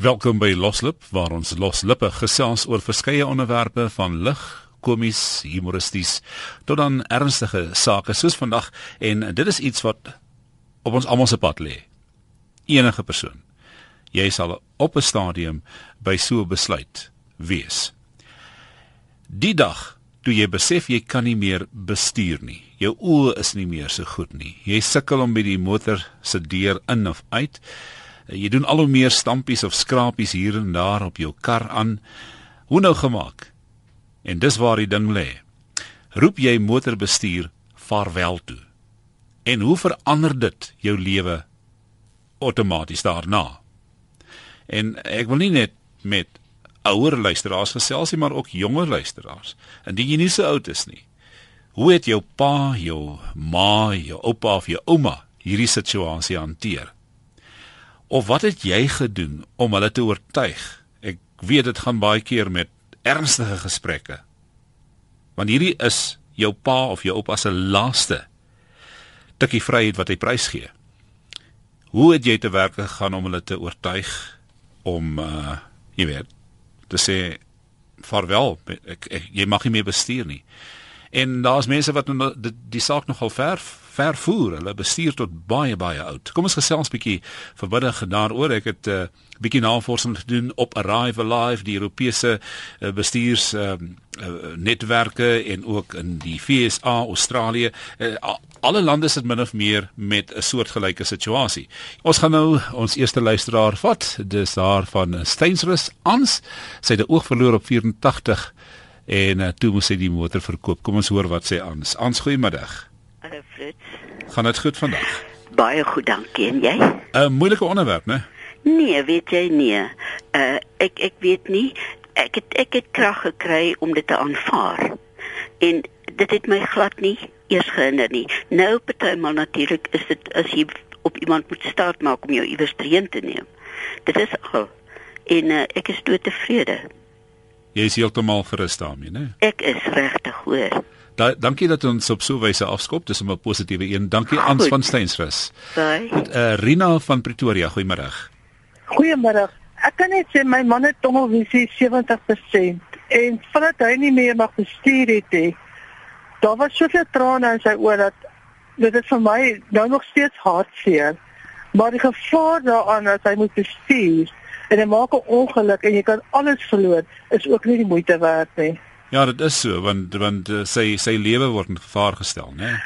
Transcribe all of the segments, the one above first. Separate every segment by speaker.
Speaker 1: Welkom by Loslip waar ons loslippe gesels oor verskeie onderwerpe van lig, komies, humoristies tot dan ernstige sake soos vandag en dit is iets wat op ons almal se pad lê. Enige persoon. Jy sal op 'n stadium by so 'n besluit wees. Die dag toe jy besef jy kan nie meer bestuur nie. Jou oë is nie meer so goed nie. Jy sukkel om by die motor se deur in of uit. Jy doen al hoe meer stampies of skrapies hier en daar op jou kar aan. Hoe nou gemaak? En dis waar die ding lê. Roep jy motorbestuur vaarwel toe. En hoe verander dit jou lewe outomaties daarna? En ek wil nie net met ouer luisteraars gesels nie, maar ook jonger luisteraars. Indien jy nie so oud is nie. Hoe het jou pa, jou ma, jou oupa of jou ouma hierdie situasie hanteer? Of wat het jy gedoen om hulle te oortuig? Ek weet dit gaan baie keer met ernstige gesprekke. Want hierdie is jou pa of jou oupa se laaste tikkie vryheid wat hy prys gee. Hoe het jy te werk gegaan om hulle te oortuig om uh jy weet te sê vaarwel ek, ek jy mag nie meer bestuur nie. En daar's mense wat die, die saak nogal ver ver voer. Hulle bestuur tot baie baie oud. Kom ons gesels bietjie verbiddig daaroor. Ek het 'n uh, bietjie navorsing gedoen op Arrive Alive, die Europese uh, bestuurs uh, uh, netwerke en ook in die FSA, Australië. Uh, alle lande sit min of meer met 'n soortgelyke situasie. Ons gaan nou ons eerste luisteraar vat. Dis daar van Steynsrus Ans. Sy het 'n oog verloor op 84 en uh, toe moes sy die motor verkoop. Kom ons hoor wat sê Ans. Ans, goeiemiddag.
Speaker 2: Hallo Fritz.
Speaker 1: Gaan dit goed vandag?
Speaker 2: Baie goed, dankie. En jy?
Speaker 1: 'n uh, Moeilike onderwerp, né?
Speaker 2: Nee, weet jy nie. Uh ek ek weet nie. Ek het ek het krag gekry om dit te aanvaar. En dit het my glad nie eers gehinder nie. Nou partymal natuurlik is dit as jy op iemand moet start maak om jou iewers heen te neem. Dit is al. En uh, ek is dood tevrede.
Speaker 1: Jy is heeltemal gerus daarmee, né?
Speaker 2: Ek is regtig hoor.
Speaker 1: Da, dankie dat ons op so 'n wyse afskop. Dis 'n positiewe een. Dankie Ans van Steynsrus.
Speaker 2: Bye.
Speaker 1: Uh, Rina van Pretoria, goeiemôre.
Speaker 3: Goeiemôre. Ek kan net sê my man het tongelvisie 70% en vandat hy nie meer mag bestuur het nie. Daar was soveel trane in sy oë dat dit is vir my nou nog steeds hartseer. Maar die gevaar daaraan as hy moet bestuur en hy maak 'n ongeluk en jy kan alles verloor, is ook nie die moeite werd nie.
Speaker 1: Ja, dit is so want want uh, sy sy lewe word in gevaar gestel, né?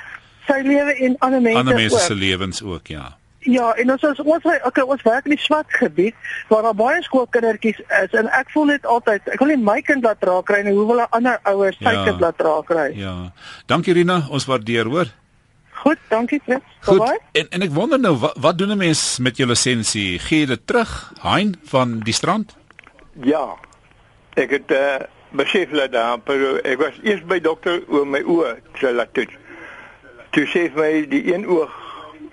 Speaker 3: Sy lewe en ander mense
Speaker 1: ander mense se lewens ook, ja.
Speaker 3: Ja, en ons ons ons okay, ons werk in die swart gebied waar daar baie skoolkindertjies is en ek voel net altyd ek wil nie my kind laat raak kry nie, hoe wil 'n ander ouers sy
Speaker 1: Ja.
Speaker 3: kind laat raak kry?
Speaker 1: Ja. Dankie Rina, ons waardeer, hoor.
Speaker 3: Goed, dankie Fritz.
Speaker 1: Goed. En en ek wonder nou wat wat doen 'n mens met jou lisensie? Gee jy dit terug, Hein van die strand?
Speaker 4: Ja. Ek het uh, besef dat daar maar ek was eers by dokter oor my oë te laat doen. Toe sê my die een oog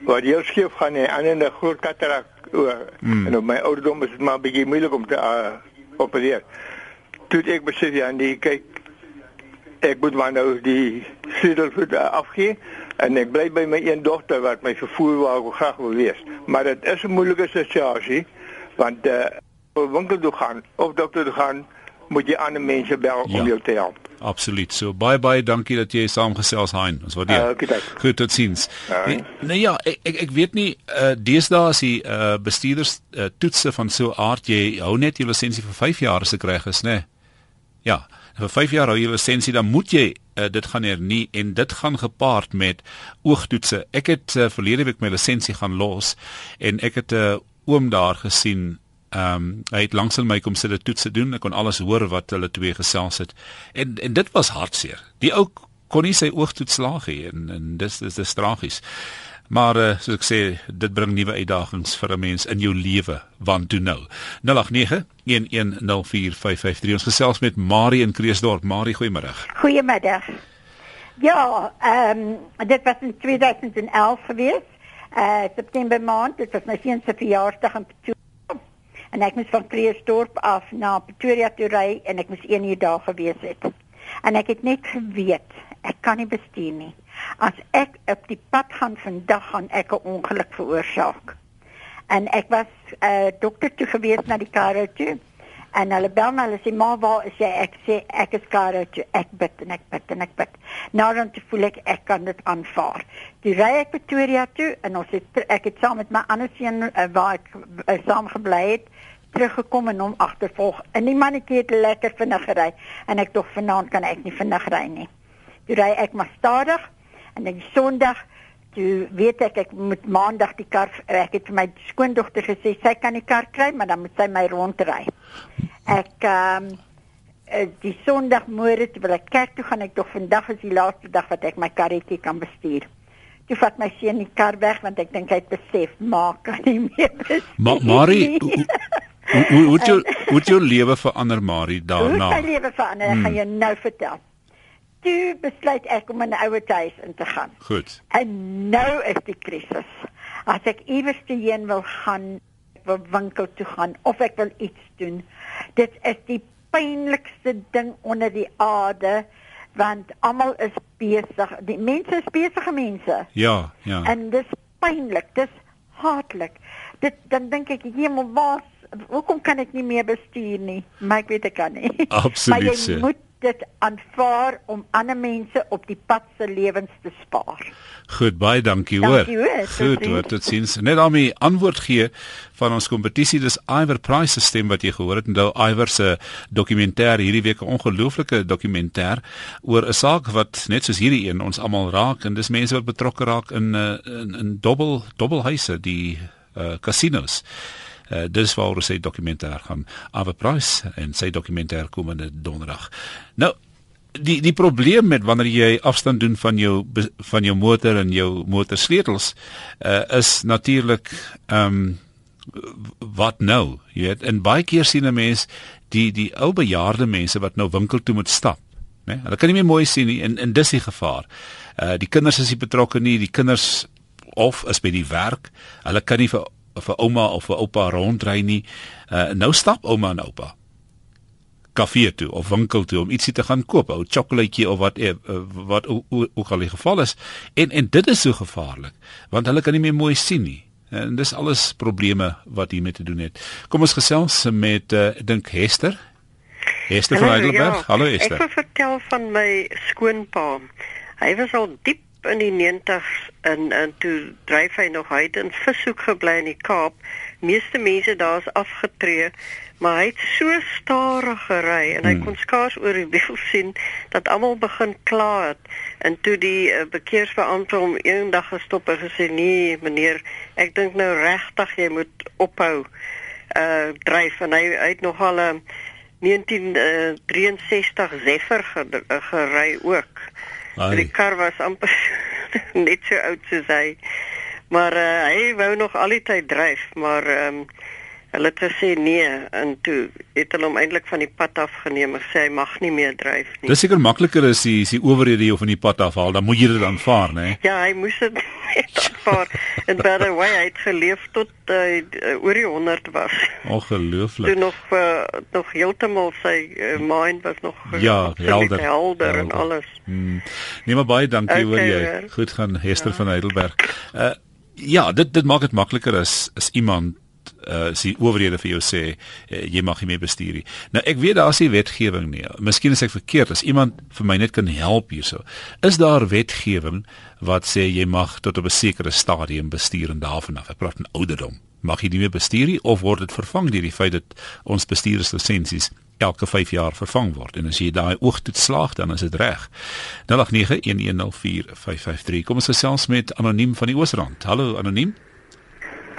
Speaker 4: wat heel skeef gaan en ander 'n groot katarak oor. Mm. En op my ouderdom is dit maar bietjie moeilik om te uh, opereer. Toe ek besef ja, nee, kyk ek moet maar nou die sleutel uh, afgee en ek bly by my een dogter wat my vervoer waar ek graag wil wees. Maar dit is 'n moeilike situasie want uh, op 'n winkel toe gaan of dokter toe gaan moet jy ander mense bel
Speaker 1: Ja.
Speaker 4: om jou te help.
Speaker 1: Absoluut. So baie baie dankie dat jy saamgesels Hein. Ons waardeer.
Speaker 4: Uh, okay, dank.
Speaker 1: Goed, tot.
Speaker 4: Ja.
Speaker 1: Nee, nee ja, ek ek, ek weet nie uh deesdae as die uh bestuurders uh, toetse van so 'n aard jy hou net jou lisensie vir 5 jaar as ek reg is, né? Nee. Ja, vir 5 jaar hou jy lisensie, dan moet jy uh, dit gaan hernie en dit gaan gepaard met oogtoetse. Ek het uh, verlede week my lisensie gaan los en ek het 'n uh, oom daar gesien Ehm um, hy het langs in my kom sit dit toetse doen. Ek kon alles hoor wat hulle twee gesels het. En en dit was hartseer. Die ou kon nie sy oogtoets slaag hê en en dis dis dis tragies. Maar uh, soos ek sê, dit bring nuwe uitdagings vir 'n mens in jou lewe. Want toe nou. 0891104553. Ons gesels met Marie in Kreeusdorp. Marie, goeiemôre.
Speaker 5: Goedemiddag. Ja, ehm dit was in 2011 geweest. Uh September maand, dit was my seun se verjaarsdag in Pretoria. En ek moes van Kreeusdorp af na Pretoria toe ry en ek moes 1 uur daar gewees het. En ek het net geweet, ek kan nie bestuur nie. As ek op die pad gaan vandag gaan ek 'n ongeluk veroorsaak. En ek was uh, dokter toe gewees na die Karoo toe. En hulle bel my, hulle sê maar waar is jy? Ek sê ek is Karoo toe. Ek bid en ek bid en ek bid. Nou dan te voel ek ek kan dit aanvaar. Toe ry ek Pretoria toe en ons het ek het saam met my ander seun uh, waar ek uh, saam gebly het teruggekom en hom agtervolg. En die mannetjie het lekker vinnig gery en ek dog vanaand kan ek nie vinnig ry nie. Toe ry ek maar stadig en dan Sondag toe weet ek ek moet maandag die kar ek het vir my skoondogter gesê sy kan die kar kry maar dan moet sy my rondry. Ek ehm um, die Sondag môre toe wil ek kerk toe gaan ek tog vandag is die laaste dag wat ek my karretjie kan bestuur. Toe vat my seun die kar weg want ek dink hy het besef maak kan nie meer.
Speaker 1: Ma Marie hoe hoe hoe jou hoe jou lewe verander Marie daarna?
Speaker 5: Hoe my lewe verander hmm. gaan jy nou vertel toe besluit ek om in 'n ouer huis in te gaan.
Speaker 1: Goed.
Speaker 5: En nou is die krisis. As ek iewers te heen wil gaan, wil winkel toe gaan of ek wil iets doen, dit is die pynlikste ding onder die aarde want almal is besig. Die mense is besige mense.
Speaker 1: Ja, ja.
Speaker 5: En dis pynlik, dis hartlik. Dit dan dink ek, "Hemel, waar hoekom kan ek nie meer bestuur nie?" Maar ek weet ek kan nie.
Speaker 1: Absoluut.
Speaker 5: maar jy moet dit aanvaar om ander mense op die pad se lewens te spaar.
Speaker 1: Goed, baie dankie hoor.
Speaker 5: Dankie hoor.
Speaker 1: Goed, hoor, tot sins. Net om die antwoord gee van ons kompetisie dis Iver Price stem wat jy gehoor het en nou Iver se dokumentêr hierdie week 'n ongelooflike dokumentêr oor 'n saak wat net soos hierdie een ons almal raak en dis mense wat betrokke raak in uh, in in dobbel dobbelhuise die uh, casinos. Uh, dis waar sy dokumentêr gaan Ava Price en sy dokumentêr komende donderdag. Nou die die probleem met wanneer jy afstand doen van jou van jou motor en jou motorsleutels uh, is natuurlik ehm um, wat nou jy weet en baie keer sien 'n mens die die ou bejaarde mense wat nou winkel toe moet stap né nee? hulle kan nie meer mooi sien nie en en dis die gevaar uh die kinders is nie betrokke nie die kinders of is by die werk hulle kan nie vir vir ouma of vir oupa rondry nie. Uh nou stap ouma en oupa kafee toe of winkel toe om ietsie te gaan koop, 'n sjokoladeetjie of wat uh, wat ook al die geval is. En en dit is so gevaarlik want hulle kan nie meer mooi sien nie. En dis alles probleme wat hiermee te doen het. Kom ons gesels met uh, dink Hester. Hester van Heidelberg. Ja,
Speaker 6: Hallo
Speaker 1: Hester.
Speaker 6: Ek wil vertel van my skoonpa. Hy was al diep in die 90s en en toe dryf hy nog uit in vishoek gebly in die Kaap. Meeste mense daar is afgetree, maar hy het so stadig gery en hy hmm. kon skaars oor die wiel sien dat almal begin kla het. En toe die uh, bekeersbeampte hom eendag gestop en gesê: "Nee, meneer, ek dink nou regtig jy moet ophou uh dryf." En hy, hy het nogal 'n uh, 1963 Zephyr gery ook. Ai. Die kar was amper net so oud soos hy. Maar uh, hy wou nog al die tyd dryf, maar ehm um, hulle het gesê nee en toe het hulle hom eintlik van die pad af geneem en sê hy mag nie meer dryf nie.
Speaker 1: Dis seker makliker as die die owerhede jou van die pad afhaal, dan moet jy dit aanvaar, né?
Speaker 6: Ja, hy moes dit aanvaar. en by the way, hy het geleef tot hy uh, oor die 100 was.
Speaker 1: Ongelooflik.
Speaker 6: Toe nog uh, nog heeltemal sy uh, mind was nog
Speaker 1: ja, helder,
Speaker 6: helder, helder en alles.
Speaker 1: Hmm. Nee maar baie dankie hoor okay, jy. Goed gaan Hester ja. van Heidelberg. Uh ja, dit dit maak dit makliker as as iemand uh sien owerhede vir jou sê uh, jy mag nie meer bestuur nie. Nou ek weet daar's nie wetgewing nie. Miskien is ek verkeerd as iemand vir my net kan help hierso. Is daar wetgewing wat sê jy mag tot op 'n sekere stadium bestuur en daarvan af? Ek praat van ouderdom. Mag jy nie meer bestuur nie of word dit vervang deur die feit dat ons bestuurslisensies elke 5 jaar vervang word en as jy daai oogtoet slaag dan is dit reg. 0891104553. Kom ons gesels met anoniem van die Oosrand. Hallo anoniem.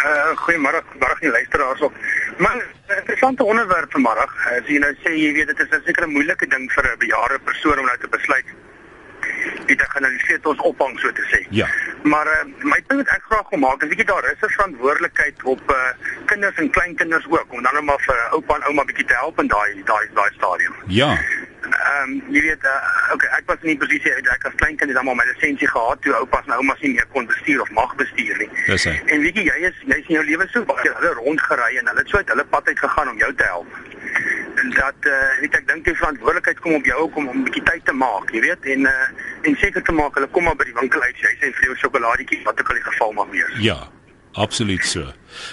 Speaker 7: Uh goeiemôre, môre nie luisteraars op. Man, interessante onderwerp vanmôre. As jy nou sê jy weet dit is 'n sekere moeilike ding vir 'n bejaarde persoon om nou te besluit dit gaan hulle ons ophang so te sê.
Speaker 1: Ja.
Speaker 7: Maar uh, my punt wat ek graag wil maak is ek daar is 'n verantwoordelikheid op uh, kinders en kleinkinders ook om dan net maar vir oupa en ouma bietjie te help in daai daai daai stadium.
Speaker 1: Ja.
Speaker 7: Ehm um, jy weet uh, okay, ek was in die posisie ek as klein kind het maar my lisensie gehad toe oupas en oumas nie meer kon bestuur of mag bestuur nie.
Speaker 1: Dis hy.
Speaker 7: En weet jy jy is jy is in jou lewe so baie hulle rondgery en hulle het so uit hulle pad uit gegaan om jou te help. En dat uh, weet ek dink die verantwoordelikheid kom op jou om om 'n bietjie tyd te maak, jy weet, en uh, en seker te maak hulle kom maar by die winkel uit, jy sê vir jou sjokoladietjie wat ook al die geval mag wees.
Speaker 1: Ja. Absoluut so.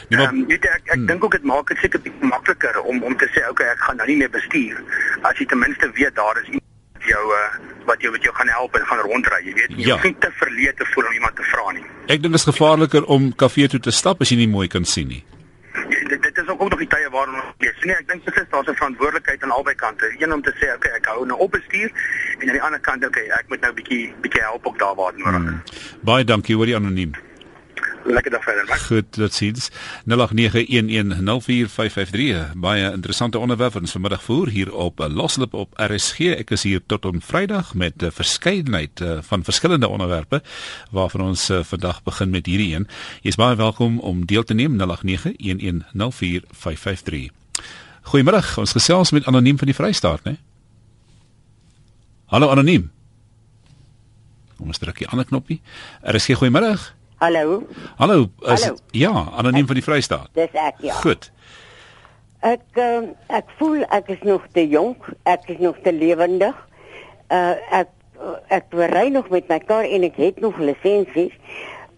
Speaker 7: Nee, maar um, weet ek ek hmm. dink ook dit maak dit seker bietjie makliker om om te sê okay, ek gaan nou nie meer bestuur as jy ten minste weet daar is iemand jou uh, wat jou wat jou gaan help en gaan rondry, jy weet, jy ja. hoef nie te verleë te voel om iemand te vra nie.
Speaker 1: Ek dink dit is gevaarliker om kafee toe te stap as jy nie mooi kan sien nie.
Speaker 7: Is ook nog die tye waarin ons lees. Nee, ek dink dit is daar's 'n verantwoordelikheid aan albei kante. Een om te sê, okay, ek hou nou op bestuur en aan die ander kant, okay, ek moet nou bietjie bietjie help ook daar waar nodig. Hmm.
Speaker 1: Baie dankie, hoor jy anoniem.
Speaker 7: Lekker dag verder. Man.
Speaker 1: Goed, dit sies 0891104553. Baie interessante onderwerp ons vanmiddag voer hier op Loslip op RSG. Ek is hier tot op Vrydag met 'n verskeidenheid uh, van verskillende onderwerpe waarvan ons vandag begin met hierdie een. Jy is baie welkom om deel te neem 0891104553. Goeiemôre. Ons gesels met anoniem van die Vrystaat, né? Hallo anoniem. Kom ons druk die ander knoppie. RSG goeiemôre.
Speaker 8: Hallo.
Speaker 1: Hallo. Is, Hallo. Ja, anoniem van die Vrystaat.
Speaker 8: Dis ek ja.
Speaker 1: Goed.
Speaker 8: Ek uh, ek voel ek is nog te jonk, ek is nog te lewendig. Uh ek ek ry nog met my kar en ek het nog lisensies.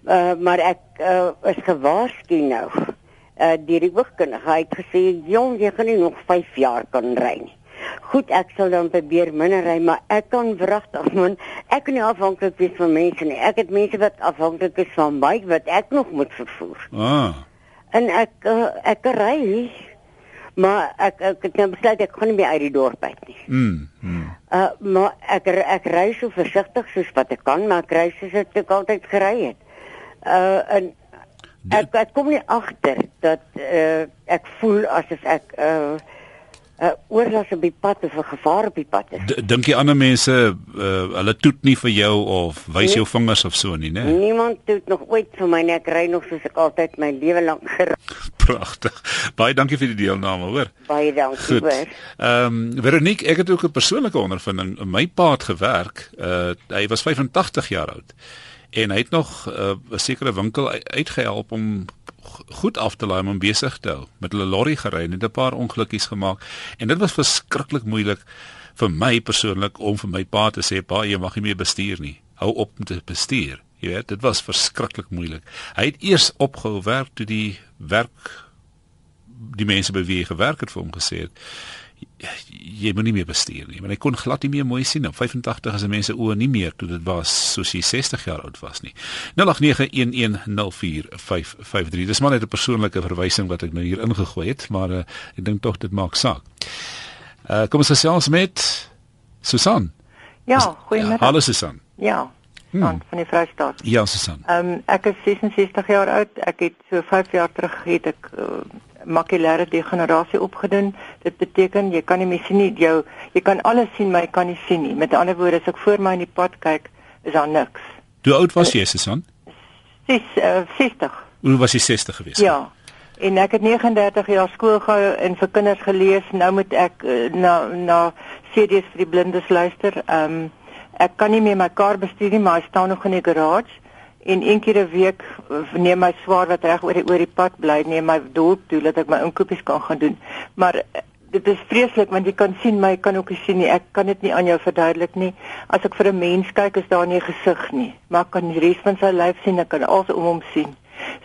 Speaker 8: Uh maar ek uh, is gewaarsku nou. Uh deur die hoogkundige hy het gesê jong, jy gaan nie nog 5 jaar kan ry nie. Goed, ek sal dan probeer minder ry, maar ek kan wragtig man, ek kan nie afhanklik wees van mense nie. Ek het mense wat afhanklik is van my wat ek nog moet vervoer.
Speaker 1: Ah.
Speaker 8: En ek uh, ek ry maar ek ek het nou besluit ek gaan nie meer uit die dorp uit nie.
Speaker 1: Mm. mm.
Speaker 8: Uh maar ek ek ry so versigtig soos wat ek kan, maar ek ry soos ek altyd gery het. Uh en ek ek kom nie agter dat uh ek voel asof ek uh 'n uh, oorlas op die pad of 'n gevaar op die pad is.
Speaker 1: Dink jy ander mense uh, hulle toet nie vir jou of wys jou nee, vingers of so nie, né?
Speaker 8: Niemand toet nog ooit vir my nie. Ek ry nog soos ek altyd my lewe lank gery.
Speaker 1: Pragtig. Baie dankie vir die deelname, hoor.
Speaker 8: Baie dankie, hoor.
Speaker 1: Ehm, um, Veronique, ek het ook 'n persoonlike ondervinding. My pa het gewerk. Uh hy was 85 jaar oud en hy het nog uh, 'n sekere winkel uitgehelp om goed af te laai om besig te hou. Met hulle lorry gery en 'n paar ongelukkies gemaak. En dit was verskriklik moeilik vir my persoonlik om vir my pa te sê pa jy mag nie meer bestuur nie. Hou op met te bestuur. Jy weet dit was verskriklik moeilik. Hy het eers opgehou werk toe die werk die mense by wie hy gewerk het vir hom gesê het jy moet nie meer bestuur nie want hy kon glad nie meer mooi sien op 85 as mense oë nie meer toe dit was soos hy 60 jaar oud was nie 0891104553 dis maar net 'n persoonlike verwysing wat ek nou hier ingegooi het maar uh, ek dink tog dit maak saak uh, kom ons gesels met Susan
Speaker 9: ja goeiemôre
Speaker 1: ja, hallo Susan
Speaker 9: ja Hmm. van die Vrystaat.
Speaker 1: Ja, Susan.
Speaker 9: Ehm um, ek is 66 jaar oud. Ek het so 5 jaar terug het ek uh, makulêre degenerasie opgedoen. Dit beteken jy kan nie meer sien nie. Jou jy kan alles sien, maar jy kan nie sien nie. Met ander woorde, as ek voor my in die pad kyk, is daar niks.
Speaker 1: Hoe oud was jy, Susan?
Speaker 9: 6 uh, 60.
Speaker 1: Hoe was jy 60 gewees?
Speaker 9: Ja. En ek het 39 jaar skool gehou en vir kinders gelees. Nou moet ek uh, na na CD's vir die blindes luister. Ehm um, ek kan nie meer my kar bestuur nie, maar hy staan nog in die garage en een keer 'n week neem my swaar wat reg oor die oor die pad bly neem my dorp toe dat ek my inkopies kan gaan doen. Maar eh, dit is vreeslik want jy kan sien my kan ook nie sien nie. Ek kan dit nie aan jou verduidelik nie. As ek vir 'n mens kyk is daar nie 'n gesig nie, maar ek kan die res van sy lyf sien. Ek kan alles om hom sien.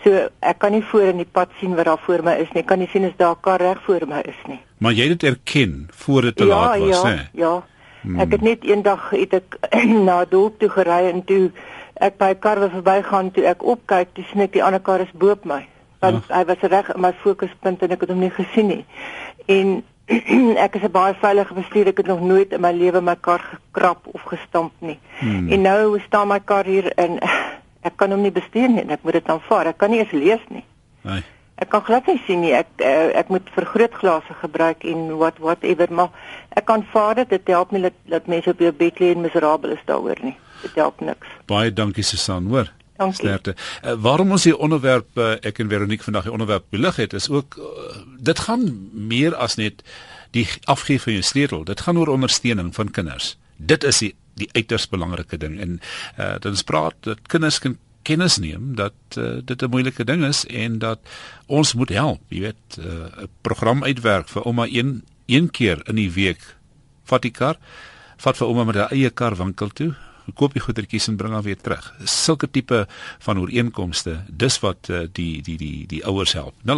Speaker 9: So ek kan nie voor in die pad sien wat daar voor my is nie. Ek kan nie sien as daar 'n kar reg voor my is nie.
Speaker 1: Maar jy het dit erken voor dit te ja, laat was,
Speaker 9: ja,
Speaker 1: hè?
Speaker 9: Ja, ja. Hmm. Ek het net eendag het ek na dorp toe gery en toe ek by 'n kar wat verbygaan toe ek opkyk, toe sien ek die ander kar is bo my. Want ja. hy was reg in my fokuspunt en ek het hom nie gesien nie. En ek is 'n baie veilige bestuurder. Ek het nog nooit in my lewe my kar gekrap of gestamp nie. Hmm. En nou staan my kar hier en ek kan hom nie bestuur nie. Ek moet dit aanvaar. Ek kan nie eens lees nie.
Speaker 1: Nee.
Speaker 9: Ek kan glad nie sien nie. Ek uh, ek moet vergrootglase gebruik en what whatever maar ek kan vaar dit. Dit help nie dat, dat mense op jou bed lê en miserabel is daaroor nie dit help niks.
Speaker 1: Baie dankie Susan, hoor.
Speaker 9: Dankie.
Speaker 1: Sterkte. Uh, waarom ons hier onderwerp uh, ek en Veronique vandag die onderwerp belig het is ook uh, dit gaan meer as net die afgee van jou sleutel. Dit gaan oor ondersteuning van kinders. Dit is die die uiters belangrike ding en uh, dit ons praat dat kinders kan kennis neem dat uh, dit 'n moeilike ding is en dat ons moet help, jy weet, 'n uh, program uitwerk vir ouma een een keer in die week vat die kar vat vir ouma met haar eie kar winkel toe koop die goedertjies en bring dan weer terug. Sulke tipe van ooreenkomste, dis wat uh, die die die die ouers help. 0891104553.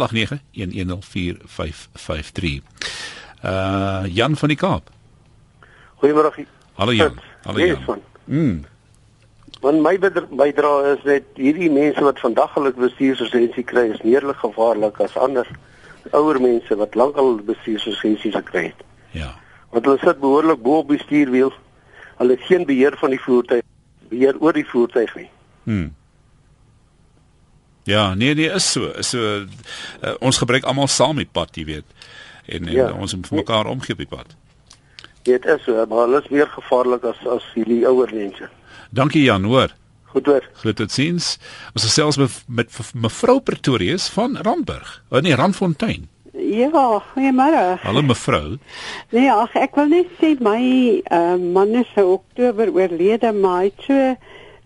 Speaker 1: Uh Jan van die Kaap.
Speaker 10: Goeiemôre.
Speaker 1: Hallo Jan. Hallo Jan.
Speaker 10: Mm. Want my bydrae is net hierdie mense wat vandag hulle bestuurslisensie kry is neerlik gevaarlik as ander ouer mense wat lankal bestuurslisensies gekry het.
Speaker 1: Ja.
Speaker 10: Want hulle sit behoorlik bo op die stuurwiel. Hulle het geen beheer van die voertuig, beheer oor die voertuig nie.
Speaker 1: Hm. Ja, nee nee, is so. Is so uh, ons gebruik almal saam die pad, jy weet. En, en ja. ons moet vir mekaar omgee op die pad.
Speaker 10: Dit is so, maar hulle is meer gevaarlik as as hierdie ouer mense.
Speaker 1: Dankie Jan, hoor.
Speaker 10: Goed hoor.
Speaker 1: Goed tot sins. Ons is selfs met, met mevrou Pretorius van Randburg. Oh nee, Randfontein.
Speaker 11: Ja, goeiemôre.
Speaker 1: Hallo mevrou.
Speaker 11: Nee, ag ek wil net sê my uh, man is in Oktober oorlede, maar hy so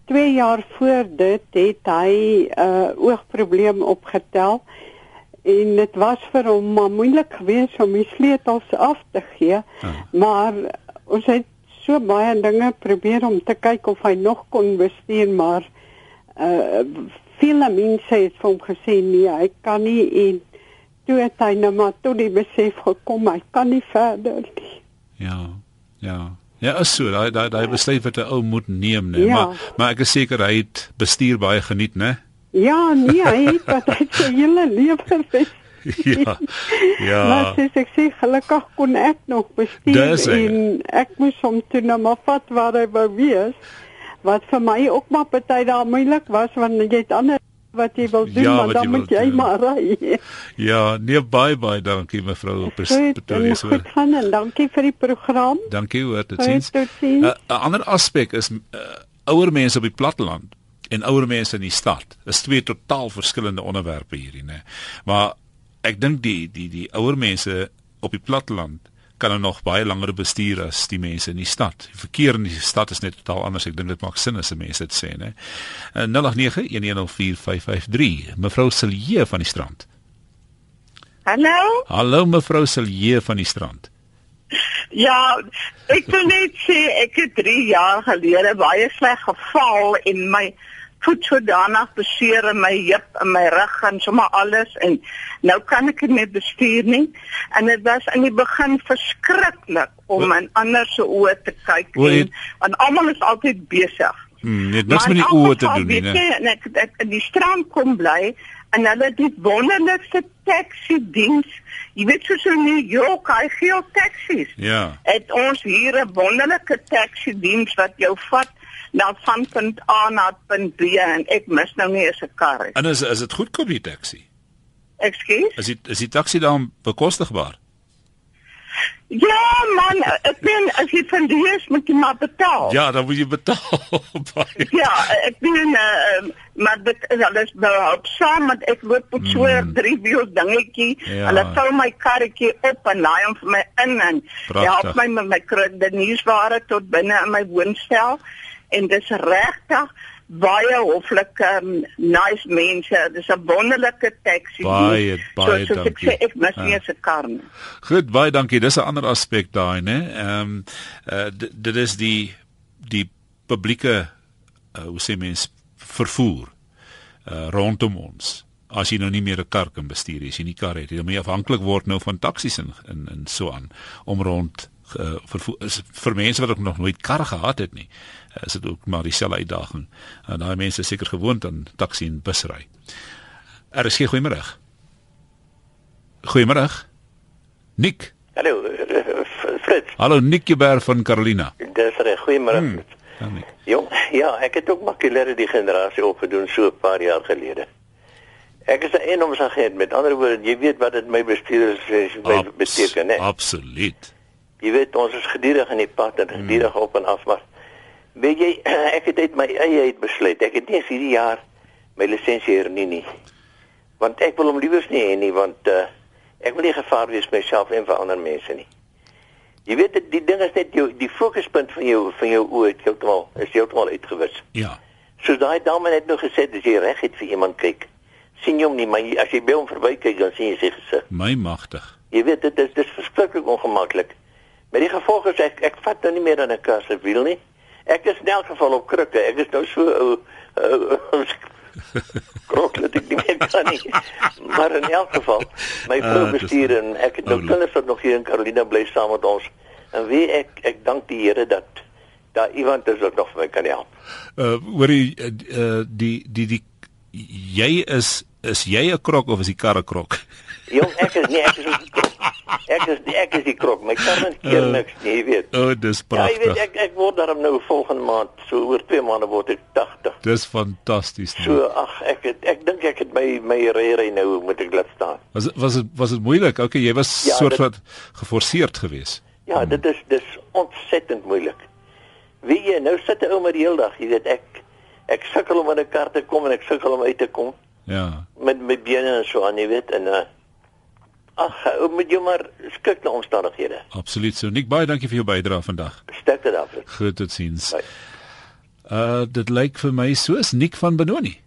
Speaker 11: 2 jaar voor dit het hy 'n uh, oogprobleem opgetel en dit was vir hom maar moeilik geweest om die sleutels af te gee. Ah. Maar ons het so baie dinge probeer om te kyk of hy nog kon bestuur, maar uh vele mense het vir hom gesê nee, hy kan nie en toe het hy nou maar tot die besef gekom hy kan nie verder nie.
Speaker 1: Ja. Ja. Ja, is so, daai daai daai besluit wat 'n ou moet neem, né? Ja. Maar maar ek is seker hy het bestuur baie geniet, né?
Speaker 11: Ja, nee, hy het wat hy sy hele lewe
Speaker 1: ja. Ja.
Speaker 11: Maar sê ek sê gelukkig kon ek nog bestuur en ek moes hom toe nou maar vat waar hy wou wees. Wat vir my ook maar baie daar moeilik was want jy het ander wat jy wil doen, ja, maar dan moet jy doen. maar ry.
Speaker 1: Ja, nee baie baie dankie mevrou Pretoria.
Speaker 11: Goed, goed gaan en dankie vir die program.
Speaker 1: Dankie hoor, tot sins. 'n uh, Ander aspek is uh, ouer mense op die platteland en ouer mense in die stad. Dis twee totaal verskillende onderwerpe hierdie, né? Maar ek dink die die die ouer mense op die platteland kan nou nog baie langer bestuur as die mense in die stad. Die verkeer in die stad is net totaal anders. Ek dink dit maak sin as se mense dit sê, né? 0891104553. Mevrou Silje van die strand.
Speaker 12: Hallo?
Speaker 1: Hallo mevrou Silje van die strand.
Speaker 12: Ja, ek wil net sê ek het 3 jaar gelede baie sleg geval en my voet so danig beseer in my heup en my rug en sommer alles en nou kan ek nie bestuur nie en dit was in die begin verskriklik om in ander se oë te kyk en want almal is altyd besig.
Speaker 1: Hmm, net niks met die oë te doen nie.
Speaker 12: En ek ek in die strand kom bly en hulle het wonderlikste taxi diens. Jy weet so so nie jou kai geel taksies.
Speaker 1: Ja.
Speaker 12: Het ons hier 'n wonderlike taxi diens wat jou vat na van punt A na punt B en ek mis nou nie eens 'n kar nie.
Speaker 1: En is is dit goedkoop die taxi?
Speaker 12: Ekskuus?
Speaker 1: Is dit is die taxi dan bekostigbaar?
Speaker 12: Ja man, ek ben as jy van die is moet jy maar betaal.
Speaker 1: Ja, dan moet jy betaal.
Speaker 12: ja, ek ben uh, maar dit is alles nou saam met ek loop met so 'n mm. drie wiel dingetjie. Ja. Hulle tou my karretjie op en laai hom vir my in en help my met my kredietnuusware tot binne in my woonstel en dis regtig baie hoflike um, nice mense. Dis 'n wonderlike taxi.
Speaker 1: Baie baie so, so dankie.
Speaker 12: Ek, sê, ek mis nie ja. se kar nie.
Speaker 1: Goed, baie dankie. Dis 'n ander aspek daai, né? Ehm uh, dit is die die publieke uh, hoe sê mens vervoer uh, rondom ons. As jy nou nie meer 'n kar kan bestuur as jy nie kar het dan moet jy afhanklik word nou van taksies en en en so aan om rond uh, vervoer is vir mense wat nog nooit kar gehad het nie. Uh, is dit ook maar dieselfde uitdaging. En daai mense is seker gewoond aan taxi en busry. Er is goeiemôre. Goeiemôre. Nick.
Speaker 13: Hallo, eh, Fritz.
Speaker 1: Hallo Nick Jeber van Carolina.
Speaker 13: Dis reg, goeiemôre. Hmm. Ja, ja, ek het ook makulêre die generasie opgedoen so 'n paar jaar gelede. Ek is 'n eenomsagent, met ander woorde, jy weet wat dit my bestuurders beteken, né?
Speaker 1: Absoluut.
Speaker 13: Jy weet ons is gedurig in die pad en gedurig op en af maar weet jy ek het uit my eie uit besluit. Ek het nie vir hierdie jaar my lisensie hernie nie. Want ek wil hom liewers nie hê nie want uh, ek wil nie gevaar wees myself en vir ander mense nie. Jy weet dit die ding is net jou die fokuspunt van jou van jou oë het heeltemal is heeltemal uitgewis.
Speaker 1: Ja.
Speaker 13: So daai dame het nou gesê dat jy reg het vir iemand kyk. sien jy hom nie, maar as jy by hom verby kyk dan sien jy sy gesig.
Speaker 1: My magtig.
Speaker 13: Jy weet dit is dis verskriklik ongemaklik. Met die gevolg is ek ek vat nou nie meer dan 'n kar se wiel nie. Ek is in elk geval op krikke. Ek is nou so ou uh, uh, krok dat ek nie meer kan nie. Maar in elk geval, my vrou
Speaker 1: Ah, dis
Speaker 13: bestuur en ek het nou kinders wat nog hier in Carolina bly saam met ons. En wie ek ek dank die Here dat daar iemand is wat nog vir my kan help.
Speaker 1: Uh hoor jy uh, uh, die die die jy is is jy 'n krok of is die kar 'n krok?
Speaker 13: Jong, ek is nie ek is nie krok. Ek is die, ek is die krok. My kinders keer
Speaker 1: Uh,
Speaker 13: niks nie, jy weet.
Speaker 1: O, oh, dis
Speaker 13: Ja, jy weet
Speaker 1: pragtig.
Speaker 13: ek ek word daarom nou volgende maand, so oor 2 maande word ek 80.
Speaker 1: Dis fantasties. nee.
Speaker 13: So ag ek het, ek dink ek het my my ry nou moet ek laat staan.
Speaker 1: Was was dit was dit moeilik? Okay, jy was
Speaker 13: Ja,
Speaker 1: soort
Speaker 13: dit-
Speaker 1: van geforseerd geweest.
Speaker 13: Ja, dit is dis ontsettend moeilik. Wie jy nou sit 'n ou maar die hele dag, jy weet ek ek sukkel om in 'n kar te kom en ek sukkel om uit te kom
Speaker 1: Ja.
Speaker 13: met my bene en so aan, jy weet en uh ag, moet jy maar skik na omstandighede.
Speaker 1: Absoluut so. Nik baie dankie vir jou bydrae vandag.
Speaker 13: Sterkte daarvoor.
Speaker 1: Goed totsiens.
Speaker 13: Bye.
Speaker 1: Uh dit lyk vir my soos Nik van Benoni.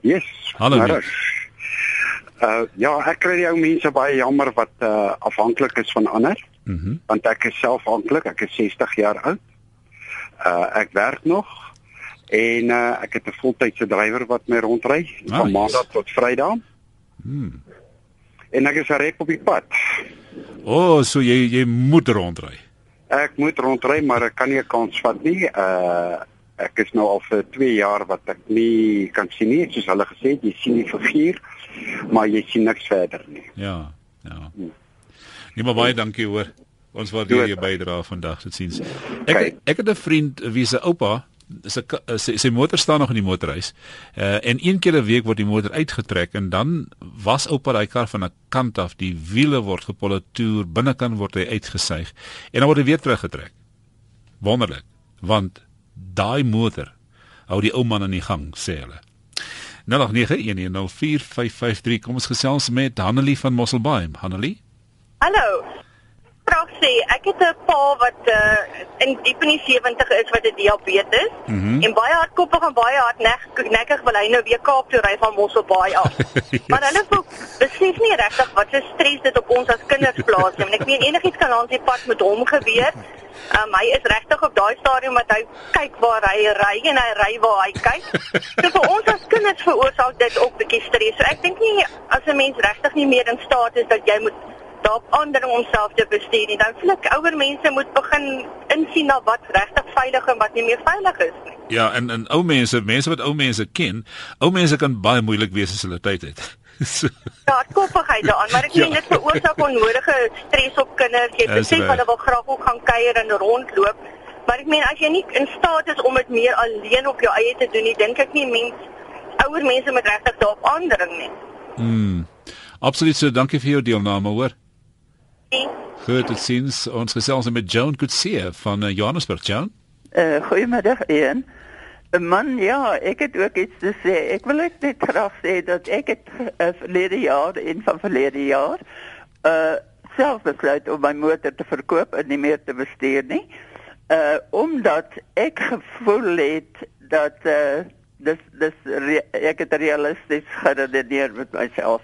Speaker 14: Yes.
Speaker 1: Hallo, Nick.
Speaker 14: Uh ja, ek kry die ou mense baie jammer wat uh afhanklik is van ander.
Speaker 1: Mhm. Mm
Speaker 14: want ek is self afhanklik. Ek is 60 jaar oud. Uh ek werk nog en uh ek het 'n voltydse drywer wat my rondry
Speaker 1: Ah,
Speaker 14: van
Speaker 1: yes.
Speaker 14: maandag tot Vrydag.
Speaker 1: Hmm.
Speaker 14: En ek is reg op die pad.
Speaker 1: O, oh, so jy jy moet rondry.
Speaker 14: Ek moet rondry, maar ek kan nie 'n kans vat nie. Uh ek is nou al vir 2 jaar wat ek nie kan sien nie, soos hulle gesê het, jy sien die figuur, maar jy sien niks verder nie.
Speaker 1: Ja, ja. Nee, maar baie dankie hoor. Ons waardeer jou bydrae vandag, dit siens. Ek ek het 'n vriend wie se oupa sy uh, sy, sy motor staan nog in die motorhuis. Uh en een keer 'n week word die motor uitgetrek en dan was oupa daai kar van 'n kant af, die wiele word gepolitoer, binnekant word hy uitgesuig en dan word hy weer teruggetrek. Wonderlik, want daai motor hou die ou man aan die gang, sê hulle. 0891104553 kom ons gesels met Hanelie van Mosselbaai. Hanelie?
Speaker 15: Hallo. Vraag sê, ek het 'n pa wat uh, in diep in die 70 is wat 'n diabetes
Speaker 1: Mhm.
Speaker 15: en baie hardkoppig en baie hardnekkig nekkig wil hy nou weer Kaap toe ry van Mosselbaai af.
Speaker 1: yes.
Speaker 15: Maar hulle voel besef nie regtig wat se stres dit op ons as kinders plaas nie. En ek meen enigiets kan langs die pad met hom gebeur. Um, hy is regtig op daai stadium dat hy kyk waar hy ry en hy ry waar hy kyk. So vir ons as kinders veroorsaak dit ook 'n bietjie stres. So ek dink nie as 'n mens regtig nie meer in staat is dat jy moet daarop aandring om self te bestuur nie, dan voel ek ouer mense moet begin insien na wat regtig veilig en wat nie meer veilig is nie.
Speaker 1: Ja, en en ou mense, mense wat ou mense ken, ou mense kan baie moeilik wees as hulle tyd het. so,
Speaker 15: Ja, koppigheid daaraan, maar ek
Speaker 1: Ja.
Speaker 15: meen dit veroorsaak onnodige stres op kinders. Jy
Speaker 1: Dis
Speaker 15: besef hulle wil graag ook gaan kuier en rondloop. Maar ek meen as jy nie in staat is om dit meer alleen op jou eie te doen nie, dink ek nie mens ouer mense moet regtig daarop aandring nie.
Speaker 1: mm, absoluut so. Dankie vir jou deelname, hoor. Goed, dit siens ons gesels met Joan Kutsie van uh, Johannesburg, Joan.
Speaker 16: Uh, goeiemiddag een. Man, ja, ek het ook iets te sê. Ek wil ek net graag sê dat ek het uh, verlede jaar en van verlede jaar uh self besluit om my motor te verkoop en nie meer te bestuur nie. Uh omdat ek gevoel het dat uh dis dis ek het realisties geredeneer met myself.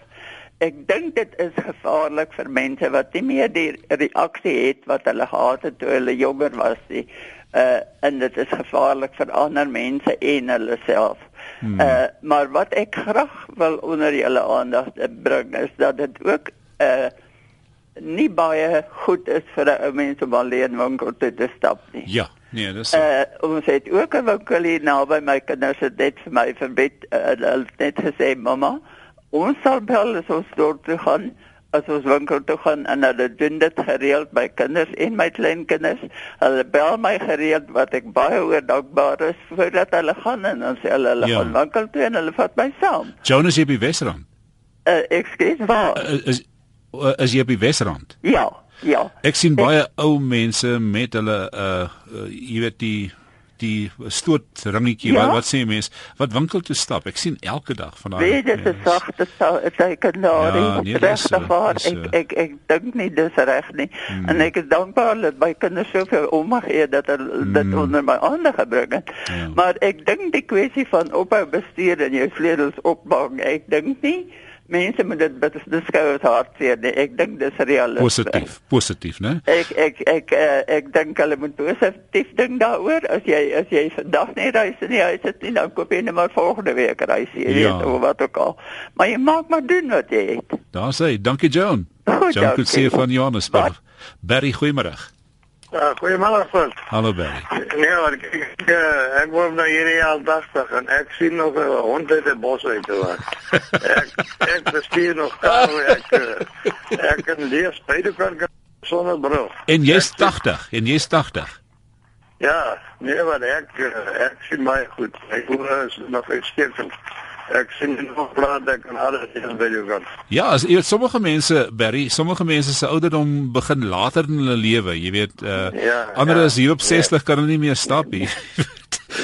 Speaker 16: Ek dink dit is gevaarlik vir mense wat nie meer die reaksie het wat hulle gehad het toe hulle jonger was nie. Uh en dit is gevaarlik vir ander mense en hulle self. Hmm. Uh maar wat ek graag wil onder julle aandag bring is dat dit ook uh nie baie goed is vir 'n ou mens om alleen winkel toe te stap nie.
Speaker 1: Ja, nee, dis so.
Speaker 16: Uh ons het ook 'n winkel hier naby my kinders het net vir my verbied uh, net gesê mamma ons sal bel as ons dorp toe gaan as ons winkel toe gaan en hulle doen dit gereeld by kinders en my kleinkinders hulle bel my gereeld wat ek baie oor dankbaar is voordat hulle gaan en dan sê hulle hulle
Speaker 1: Ja.
Speaker 16: gaan winkel toe en hulle vat my saam
Speaker 1: jy op die Wesrand?
Speaker 16: uh, ek sê waar
Speaker 1: Uh, is uh, is jy die Wesrand?
Speaker 16: ja ja
Speaker 1: Ek sien baie ou mense met hulle uh, uh jy weet die die stoot ringetjie
Speaker 16: Ja.
Speaker 1: wat wat sê mense wat winkel toe stap. Ek sien elke dag van daai.
Speaker 16: Nee, dit is 'n sagte sekondarie.
Speaker 1: Ja, nee, dis so,
Speaker 16: Regtig waar.
Speaker 1: dis
Speaker 16: Ek
Speaker 1: so.
Speaker 16: ek ek dink nie dis reg nie.
Speaker 1: Hmm.
Speaker 16: En ek is dankbaar dat my kinders soveel omgee dat hulle dit
Speaker 1: Hmm.
Speaker 16: onder my aandag gebring het.
Speaker 1: Ja.
Speaker 16: Maar ek dink die kwessie van ophou bestuur en jou vleugels opbang, ek dink nie mense moet dit beskou as hartseer. Nee, ek dink dis realisties.
Speaker 1: Positief, positief, né?
Speaker 16: Ek ek ek uh, ek dink hulle moet positief dink daaroor. As jy as jy vandag net reis die huis sit, dan koop jy net maar volgende week reis jy ja. weet of wat ook al. Maar jy maak maar doen wat jy het.
Speaker 1: Daar sê, dankie Joan. Joan kan sê van Johannesburg. Barry, goeiemôre.
Speaker 17: Uh, Goeiemôre Frans.
Speaker 1: Hallo Barry.
Speaker 17: Nee, maar ek ek, ek, woon nou hier al dagstig en ek sien nog 'n hond uit die bos uit te loop. ek ek bestuur nog daar ek ek kan lees beide kan sonder bril.
Speaker 1: En jy's 80 en jy's 80.
Speaker 17: Ja, nee, maar ek ek sien my goed. Ek hoor is nog steeds ek sien nog praat ek kan alles in by jou gaan.
Speaker 1: Ja, as jy sommige mense Barry, sommige mense se ouderdom begin later in hulle lewe, jy weet, uh ja, ander ja, is hier op 60 ja. kan hulle nie meer stap nie.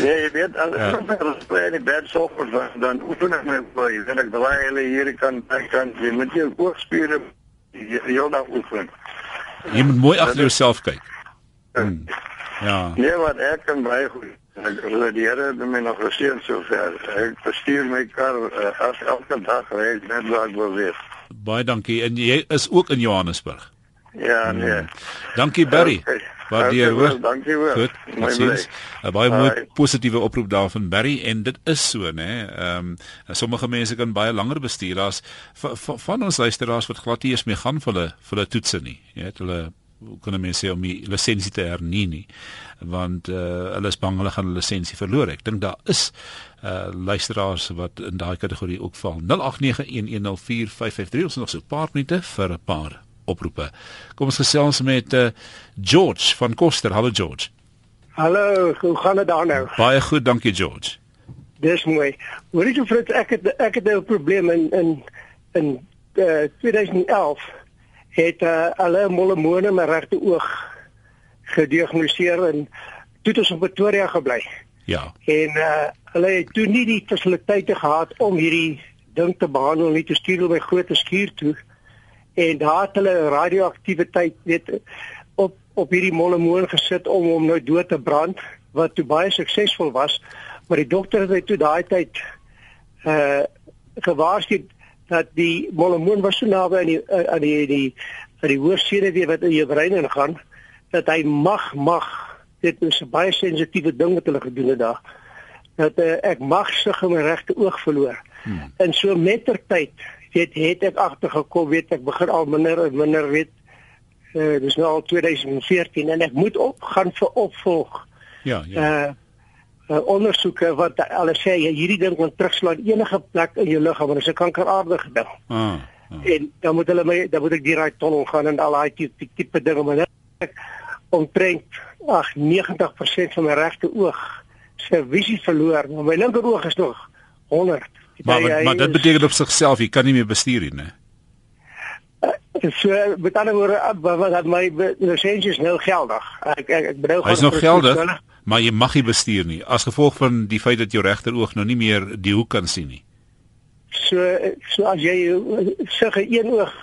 Speaker 17: Ja, jy weet al ja. die die bed so voor dan oefen ek my boy, dan ek draai hulle hier kan kan jy moet jou oogspiere jy nou oefen.
Speaker 1: Jy moet mooi agter jouself kyk. Hmm. Ja.
Speaker 17: Nee, wat ek kan baie goed. Ek wil die Here het my nog geseën sover. Ek bestuur my kar uh, as elke dag ry net waar ek wil wees.
Speaker 1: Baie dankie. En jy is ook in Johannesburg.
Speaker 17: Ja, nee.
Speaker 1: Hmm. Dankie Barry. Wat jy hoor.
Speaker 17: Dankie hoor.
Speaker 1: Goed. 'n Baie mooi positiewe oproep daar van Barry en dit is so, né? Ehm um, sommige mense kan baie langer bestuur as van ons luisteraars wat glad nie eens mee gaan vir hulle vir hulle toetse nie. Jy weet hulle kan mense sê om die lisensie te hernie nie want uh, hulle is bang hulle gaan hulle lisensie verloor. Ek dink daar is uh luisteraars wat in daai kategorie ook val. 0891104553 ons nog so 'n paar minute vir 'n paar oproepe. Kom ons gesels met uh George van Koster. Hallo George.
Speaker 18: Hallo, hoe gaan dit daar nou?
Speaker 1: Baie goed, dankie George.
Speaker 18: Dis mooi. Hoorie jy Fritz, ek het ek het nou 'n probleem in in in uh, 2011 het uh, alle molemone my regte oog gediagnoseer en toe het ons in Pretoria gebly.
Speaker 1: Ja.
Speaker 18: En uh, hulle het toe nie die fasiliteite gehad om hierdie ding te behandel nie te stuur by groot skuur toe. En daar het hulle radioaktiwiteit weet op op hierdie molemoon gesit om hom nou dood te brand wat toe baie suksesvol was. Maar die dokter het toe daai tyd uh gewaarsku dat die molemoon was so naby aan die uh, aan die die aan die hoorsede weer wat in jou brein ingaan dat hy mag mag dit is 'n baie sensitiewe ding wat hulle gedoen het daar dat uh, ek mag sig in my regte oog verloor. Hmm. en so mettertyd weet het ek agtergekom weet ek begin al minder en minder weet uh, dis nou al 2014 en ek moet op gaan vir opvolg.
Speaker 1: Ja ja. Uh,
Speaker 18: uh, ondersoeke wat alles sê jy hierdie ding kan terugslaan enige plek in jou liggaam en dit is 'n kankeraardige ding. Ah, ah. En dan moet hulle my dan moet ek die raai tonnel gaan en al daai tipe tipe dinge maar ek omtrent ag 90% van my regte oog se visie verloor. Maar my linker oog is nog 100.
Speaker 1: Maar maar, maar dit beteken op sigself jy kan nie meer bestuur nie, né?
Speaker 18: Uh, so met ander woorde wat my lisensie is nou geldig. Ek ek, ek bedoel
Speaker 1: Hy is nog geldig. Maar jy mag nie bestuur nie as gevolg van die feit dat jou regteroog nou nie meer die hoek kan sien nie.
Speaker 18: So so as jy sig een oog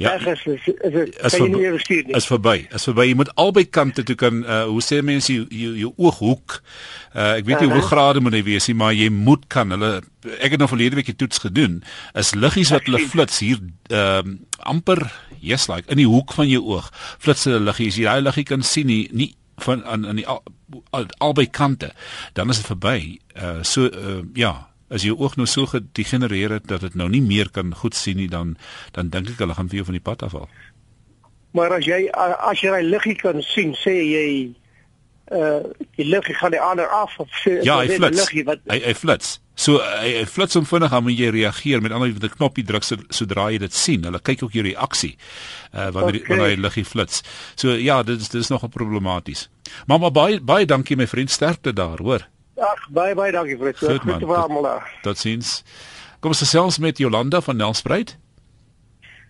Speaker 18: Ja, is is is as jy nie bestuur nie.
Speaker 1: As verby, as verby jy moet albei kante toe kan uh hoe sê mense jou jou, ooghoek. Uh ek weet nie uh -huh. hoe grade moet hy wees nie, maar jy moet kan hulle ek het nou verlede week die toets gedoen. Is liggies wat hulle flits hier ehm uh, amper yes like in die hoek van jou oog. Flits hulle liggies. Jy daai liggie kan sien nie, nie van aan aan die al, al, albei kante dan is dit verby uh so uh, ja as jou oog nou so gedegenereer het dat dit nou nie meer kan goed sien nie dan dan dink ek hulle gaan vir jou van die pad afval
Speaker 18: maar as jy as jy hy liggie kan sien sê jy uh die liggie gaan die ander af of sê
Speaker 1: ja, hy flits. wat... hy hy flits So hy, hy flits hom vinnig aan wanneer jy reageer met ander met 'n knoppie druk so, sodra jy dit sien. Hulle kyk ook jou reaksie uh wanneer okay. wanneer hy liggie flits. So ja, dit is dit is nogal problematies. Maar maar baie baie dankie my vriend sterkte daar, hoor.
Speaker 18: Ag, baie baie dankie vir dit. Goed te vermal daar.
Speaker 1: Tot sins. Kom ons gesels met Jolanda van Nelspruit.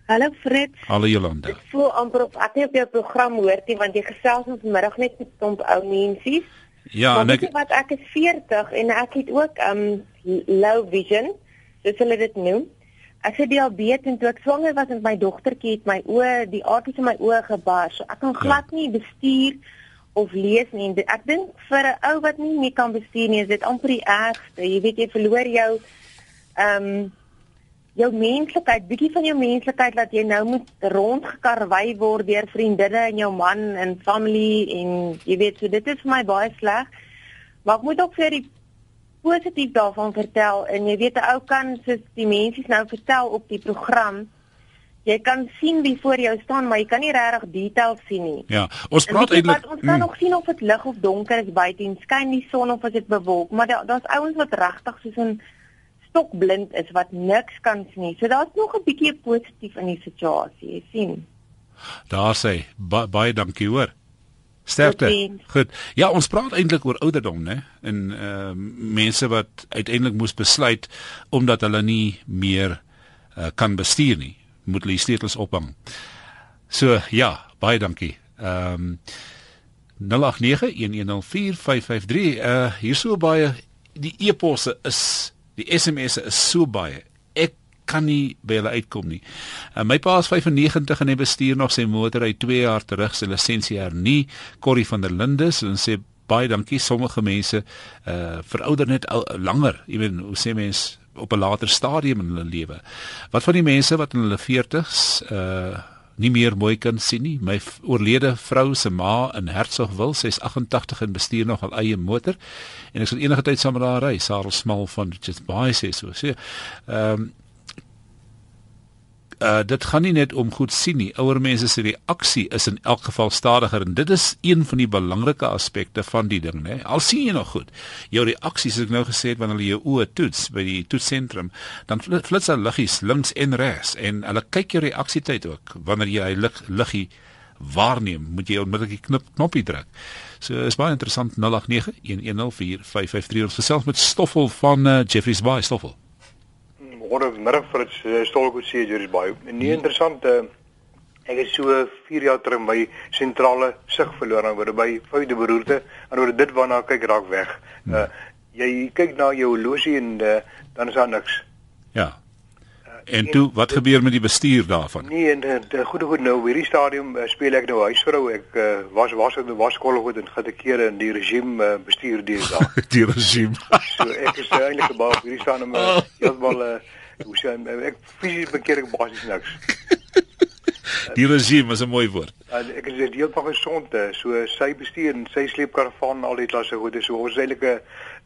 Speaker 19: Hallo Fred.
Speaker 1: Hallo Jolanda.
Speaker 19: Ek voel amper op ek nie op jou program hoor nie want jy gesels ons vanmiddag net met 'n klomp ou mensies.
Speaker 1: Ja,
Speaker 19: en ek wat ek is 40 en ek het ook um low vision, soos hulle dit noem. Ek het diabetes en toe ek swanger was met my dogtertjie het my oë, die aartjies in my oë gebars. So ek kan glad ja. nie bestuur of lees nie. Ek dink vir 'n ou wat nie meer kan bestuur nie, is dit amper die ergste. Jy weet jy verloor jou ehm um, jou menslikheid, bietjie van jou menslikheid dat jy nou moet rondgekarwei word deur vriendinne en jou man en familie en jy weet so dit is vir my baie sleg. Maar ek moet ook vir die positief daarvan vertel en jy weet 'n ou kan soos die mense nou vertel op die program Jy kan sien wie voor jou staan, maar jy kan nie regtig details sien nie.
Speaker 1: Ja, ons praat eintlik
Speaker 19: ons kan mm. nog sien of dit lig of donker is buite en skyn die son of is dit bewolk, maar daar's da ouens wat regtig soos 'n stokblind is wat niks kan sien nie. So daar's nog 'n bietjie positief in die situasie, jy sien.
Speaker 1: Daar sê ba baie dankie hoor. Sterkte. Goed. Ja, ons praat eintlik oor ouderdom, né? En ehm uh, mense wat uiteindelik moes besluit omdat hulle nie meer uh, kan bestuur nie, moet hulle sleutels ophang. So ja, baie dankie. Ehm um, 0891104553 uh hier so baie die e-posse is Die SMS'e is so baie. Ek kan nie by hulle uitkom nie. Uh, my pa is 95 en hy bestuur nog sy motor uit 2 jaar terug sy lisensie hernie. Corrie van der Linde en sê baie dankie. Sommige mense uh verouder net al, langer. Jy weet, hoe sê mense op 'n later stadium in hulle lewe. Wat van die mense wat in hulle 40's uh nie meer mooi kan sien nie. My oorlede vrou se ma in Hertsgwil, sy's 88 en bestuur nog al eie motor en ek sal enige tyd saam met haar ry. Sarel Smal van Just Buy sê so. Ehm um, uh, dit gaan nie net om goed sien nie. Ouer mense se reaksie is in elk geval stadiger en dit is een van die belangrike aspekte van die ding, né? Al sien jy nog goed. Jou reaksies, ek nou gesê het wanneer jy jou oë toets by die toetsentrum, dan flits al liggies links en regs en hulle kyk jou reaksietyd ook. Wanneer jy hy lig liggie waarneem, moet jy onmiddellik die knop knoppie druk. So is baie interessant 0891104553 ons gesels met Stoffel van uh, Jeffreys Bay Stoffel
Speaker 20: môre middag vir dit uh, stolgoed sê Joris baie. Nie interessant uh, ek het so 4 jaar terug my sentrale sig verloor aan oor by foute beroerte en oor dit waarna kyk raak weg. Uh, jy kyk na jou horlosie en uh, dan is daar niks.
Speaker 1: Ja. En toe wat gebeur met die bestuur daarvan?
Speaker 20: Nee, en die goeie goed nou hierdie stadium uh, speel ek nou huisvrou. Ek uh, was was in die waskolle goed en gitte kere in die regime uh, bestuur die dag.
Speaker 1: die regime.
Speaker 20: so ek is uh, eintlik gebou hierdie stadium uh, heeltemal uh, hoe sê ek fisies bekeer ek basies niks.
Speaker 1: die regime is 'n mooi woord.
Speaker 20: Uh, ek is heeltemal gesond. Uh, so sy bestuur en sy sleep karavaan al die klasse goed. So ons eintlik 'n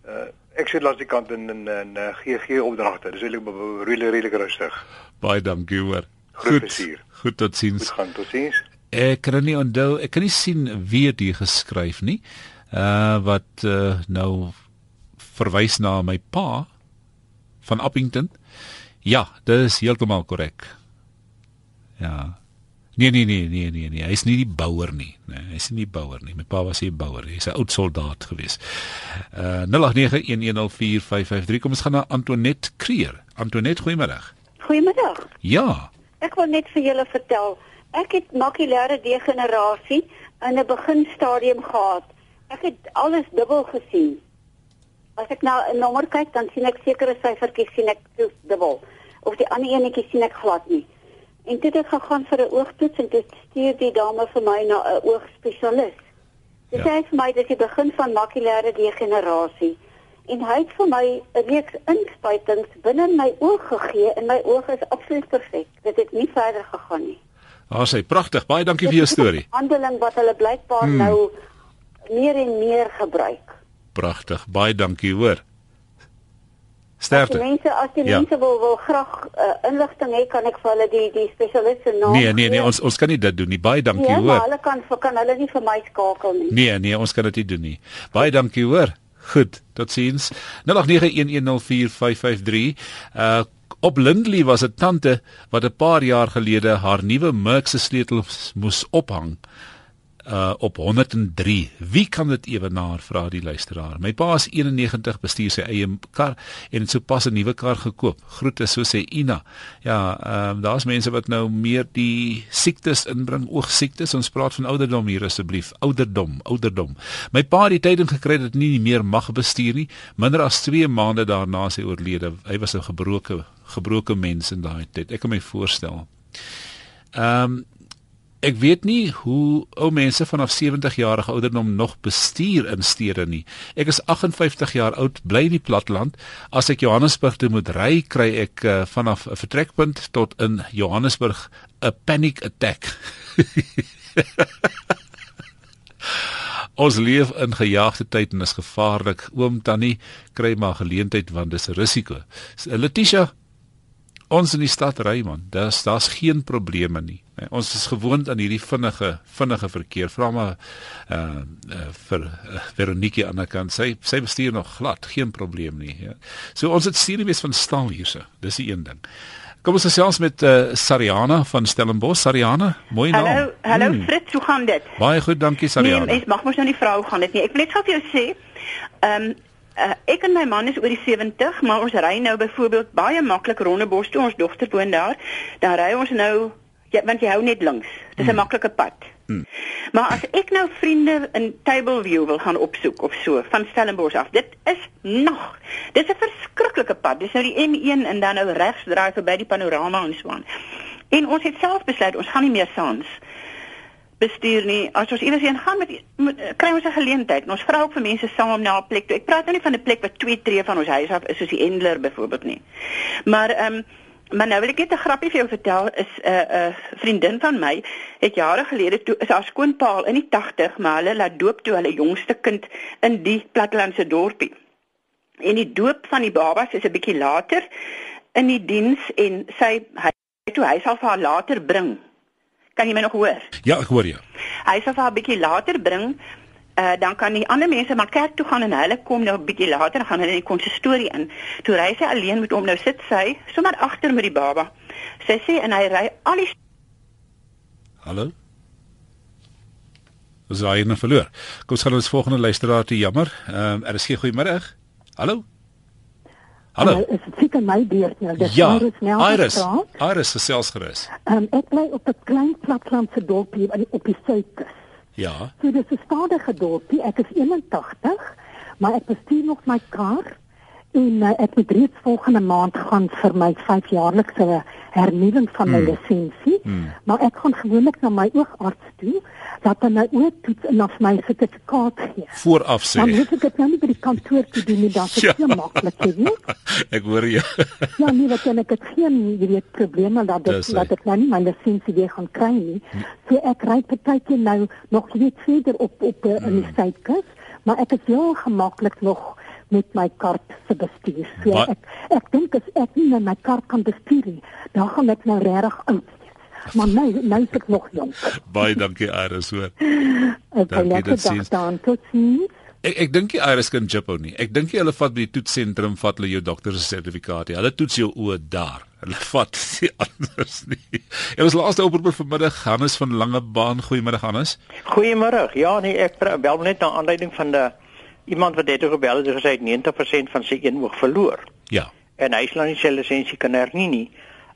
Speaker 20: uh, ek sit langs die kant in in in uh, GG opdragte. Dis eintlik regtig regtig rustig.
Speaker 1: Baie dankie hoor.
Speaker 20: Goed.
Speaker 1: Goed tot sins.
Speaker 20: Goed gaan tot sins.
Speaker 1: Ek kan nie onthou, ek kan nie sien wie dit geskryf nie. Uh wat uh, nou verwys na my pa van Appington. Ja, dit is heeltemal korrek. Ja. Nee nee nee nee nee nee, hy's nie die bouer nie. Nee, hy's nie die bouer nie. My pa was 'n bouer. Hy's 'n oud soldaat gewees. Uh 0891104553. Kom ons gaan na Antoinette Kreer. Antoinette, goeiemôre.
Speaker 21: Goeiemôre.
Speaker 1: Ja.
Speaker 21: Ek wil net vir julle vertel. Ek het makulêre degenerasie in 'n beginstadium gehad. Ek het alles dubbel gesien. As ek nou 'n nommer kyk, dan sien ek sekere syfertjies sien ek dubbel. Of die ander enetjie sien ek glad nie. En toe het gegaan vir 'n oogtoets en dit stuur die dame vir my na 'n oogspesialis. Dit ja. sê vir my dis die begin van makulêre degenerasie. En hy het vir my 'n reeks inspuitings binne my oog gegee en my oog is absoluut perfek. Dit het nie verder gegaan nie.
Speaker 1: Ah, sy pragtig. Baie dankie vir jou storie.
Speaker 21: Handeling wat hulle blykbaar hmm. nou meer en meer gebruik.
Speaker 1: Pragtig. Baie dankie, hoor. Sterkte.
Speaker 21: As mense as die ja. mense wil wil graag uh, inligting hê, kan ek vir hulle die die spesialiste naam
Speaker 1: Nee, nee, nee, ons ons kan nie dit doen nie. Baie dankie,
Speaker 21: nee,
Speaker 1: hoor.
Speaker 21: Ja, hulle kan kan hulle nie vir my skakel nie.
Speaker 1: Nee, nee, ons kan dit nie doen nie. Baie dankie, hoor. Goed, totsiens. 0891104553. Uh op Lindley was 'n tante wat 'n paar jaar gelede haar nuwe Merc se sleutels moes ophang uh op 103. Wie kan dit ewenaar vra die luisteraar? My pa is 91 bestuur sy eie kar en het sopas 'n nuwe kar gekoop. Groete so sê Ina. Ja, ehm uh, daar's mense wat nou meer die siektes inbring, oogsiektes. Ons praat van ouderdom hier asseblief. Ouderdom, ouderdom. My pa het die tyding gekry dat nie meer mag bestuur nie, minder as 2 maande daarna sy oorlede. Hy was 'n gebroke gebroke mens in daai tyd. Ek kan my voorstel. Ehm um, ek weet nie hoe ou mense vanaf 70 jarige ouderdom nog bestuur in stede nie. Ek is 58 jaar oud, bly in die platteland. As ek Johannesburg toe moet ry, kry ek uh, vanaf 'n vertrekpunt tot in Johannesburg 'n panic attack. Ons leef in gejaagde tyd en is gevaarlik. Oom Tannie kry maar geleentheid want dis 'n risiko. Letitia, ons in die stad ry man, daar's daar's geen probleme nie. Nee, ons is gewoond aan hierdie vinnige vinnige verkeer. Vra maar uh, uh vir uh, Veronique aan die kant. Sy sy bestuur nog glad, geen probleem nie, ja. So ons het stuurbees van stal hierse. Dis die een ding. Kom ons gesels met uh, Sariana van Stellenbosch. Sariana, mooi naam.
Speaker 22: Hallo, hallo hmm. Fritz, hoe gaan dit?
Speaker 1: Baie goed, dankie Sariana.
Speaker 22: Nee, ek mag mos nou nie vrou gaan dit nie. Ek wil net gou vir jou sê, ehm um, Uh, ek en my man is oor die 70, maar ons ry nou byvoorbeeld baie maklik Rondebos toe. Ons dogter woon daar. Dan ry ons nou ja, want jy hou net links. Dis 'n hmm. maklike pad. Hmm. Maar as ek nou vriende in Tableview wil gaan opsoek of so van Stellenbosch af, dit is nog. Dis 'n verskriklike pad. Dis nou die M1 en dan nou regs draai verby die panorama en so aan. En ons het self besluit ons gaan nie meer saans bestuur nie. As ons iewers heen gaan met, met kry ons 'n geleentheid. Ons vra ook vir mense saam om na 'n plek toe. Ek praat nou nie van 'n plek wat 2 tree van ons huis af is soos die Endler byvoorbeeld nie. Maar ehm um, maar nou wil ek net 'n grappie vir jou vertel. Is 'n uh, 'n uh, vriendin van my het jare gelede toe is haar skoonpaal in die 80, maar hulle laat doop toe hulle jongste kind in die plattelandse dorpie. En die doop van die babas is 'n bietjie later in die diens en sy hy toe hy sal vir haar later bring Kan jy my nog hoor?
Speaker 1: Ja, ek hoor jou.
Speaker 22: Hy sal vir 'n bietjie later bring. Uh dan kan die ander mense maar kerk toe gaan en hulle kom nou 'n bietjie later gaan hulle in die konsistorie in. Toe ry sy alleen met hom nou sit sy sommer agter met die baba. Sy sê en hy ry al die
Speaker 1: Hallo. Ons raai nou verloor. Kom ons gaan ons volgende luisteraar toe jammer. Ehm um, er is geen goeiemôre. Hallo. Hallo.
Speaker 23: Uh, is dit seker my beurt nou? Dis
Speaker 1: ja, Iris Nel. Iris. Iris is selfs gerus.
Speaker 23: Ehm um, ek bly op 'n klein platlandse dorpie op die suidkus.
Speaker 1: Ja.
Speaker 23: So dis 'n stadige dorpie. Ek is 81, maar ek bestuur nog my kar en uh, ek moet reeds volgende maand gaan vir my 5-jaarlikse hernuwing van my hmm. lisensie. Hmm. Maar ek gaan gewoonlik na my oogarts toe dat hulle my oortoets en af my sertifikaat gee.
Speaker 1: Vooraf sê.
Speaker 23: Dan moet ek dit nou nie by die kantoor toe doen nie, dan is dit ja. maklik, jy weet.
Speaker 1: ek hoor jou.
Speaker 23: ja, nee, wat dan ek het geen jy weet probleme dat dit dat ek nou nie my lisensie weer gaan kry nie. So ek ry partykeer nou nog weet verder op op uh, in die suidkus, maar ek is heel gemaklik nog met my kar se bestuur. So ba ek ek dink as ek nie my kar kan bestuur nie, dan gaan ek nou regtig oud maar nou nou is ek nog jonk.
Speaker 1: Baie dankie Iris hoor.
Speaker 23: Dankie dat jy dan tot sien.
Speaker 1: Ek ek dink die Iris kan jippo nie. Ek dink jy hulle vat by die toetsentrum vat hulle jou dokter se sertifikaat. Hulle toets jou oë daar. Hulle vat die anders nie. En ons laaste oproep vanmiddag Hannes van Langebaan. Goeiemôre Hannes.
Speaker 24: Goeiemôre. Ja nee, ek bel net na aanleiding van die iemand wat dit gebel het en gesê 90% van sy een oog verloor.
Speaker 1: Ja.
Speaker 24: En hy slaan nie sy lisensie kan hernie nie.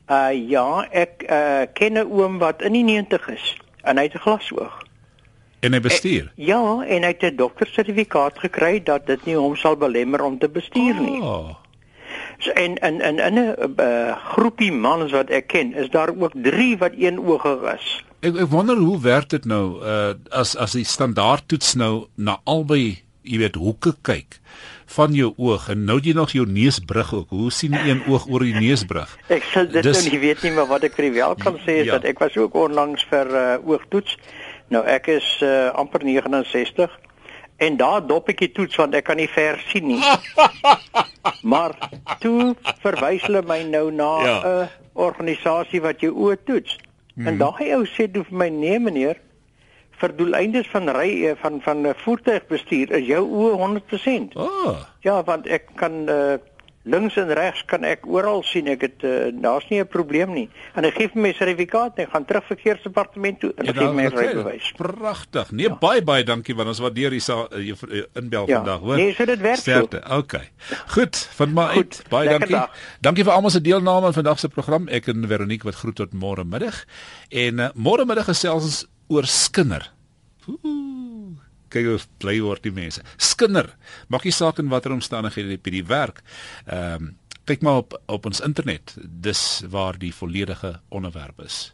Speaker 24: Uh ja, ek uh ken 'n oom wat in die 90 is en hy het 'n glasoog.
Speaker 1: En hy bestuur.
Speaker 24: Ek, ja, en hy het 'n doktersertifikaat gekry dat dit nie hom sal belemmer om te bestuur nie.
Speaker 1: Oh.
Speaker 24: So en in in in 'n uh, groepie mans wat ek ken, is daar ook 3 wat eenoogig is.
Speaker 1: Ek ek wonder hoe werk dit nou uh as as die standaard toets nou na albei, jy weet, hoeke kyk van jou oog en nou jy nog jou neusbrug ook. Hoe sien een oog oor die neusbrug?
Speaker 24: Ek sal dit dus, nou nie weet nie, maar wat ek vir die wel kan sê is ja. dat ek was ook onlangs vir uh, oogtoets. Nou ek is uh, amper 69 en daar dop ek die toets want ek kan nie ver sien nie. maar toe verwys hulle my nou na 'n ja. uh, organisasie wat jou oë toets. Hmm. En mhm. daai ou sê toe vir my nee meneer vir doeleindes van ry eh, van van voertuigbestuur is jou oë 100%.
Speaker 1: Oh.
Speaker 24: Ja, want ek kan uh, links en regs kan ek oral sien. Ek het uh, daar's nie 'n probleem nie. En hy gee vir my sertifikaat en ek gaan terug verkeersdepartement toe en ja, gee my rybewys.
Speaker 1: Pragtig. Nee, ja. baie baie dankie want ons waardeer die jou inbel ja. vandag, hoor.
Speaker 24: Nee, so dit werk.
Speaker 1: Sterkte. Okay. Goed, van my uit. Baie dankie. Dag. Dankie vir almal se deelname aan vandag se program. Ek en Veronique wat groet tot môre middag. En uh, môre middag gesels ons oor skinder. Kyk hoe bly word die mense. Skinder. Maak nie saak in watter omstandighede jy by die werk. Ehm um, kyk maar op op ons internet. Dis waar die volledige onderwerp is.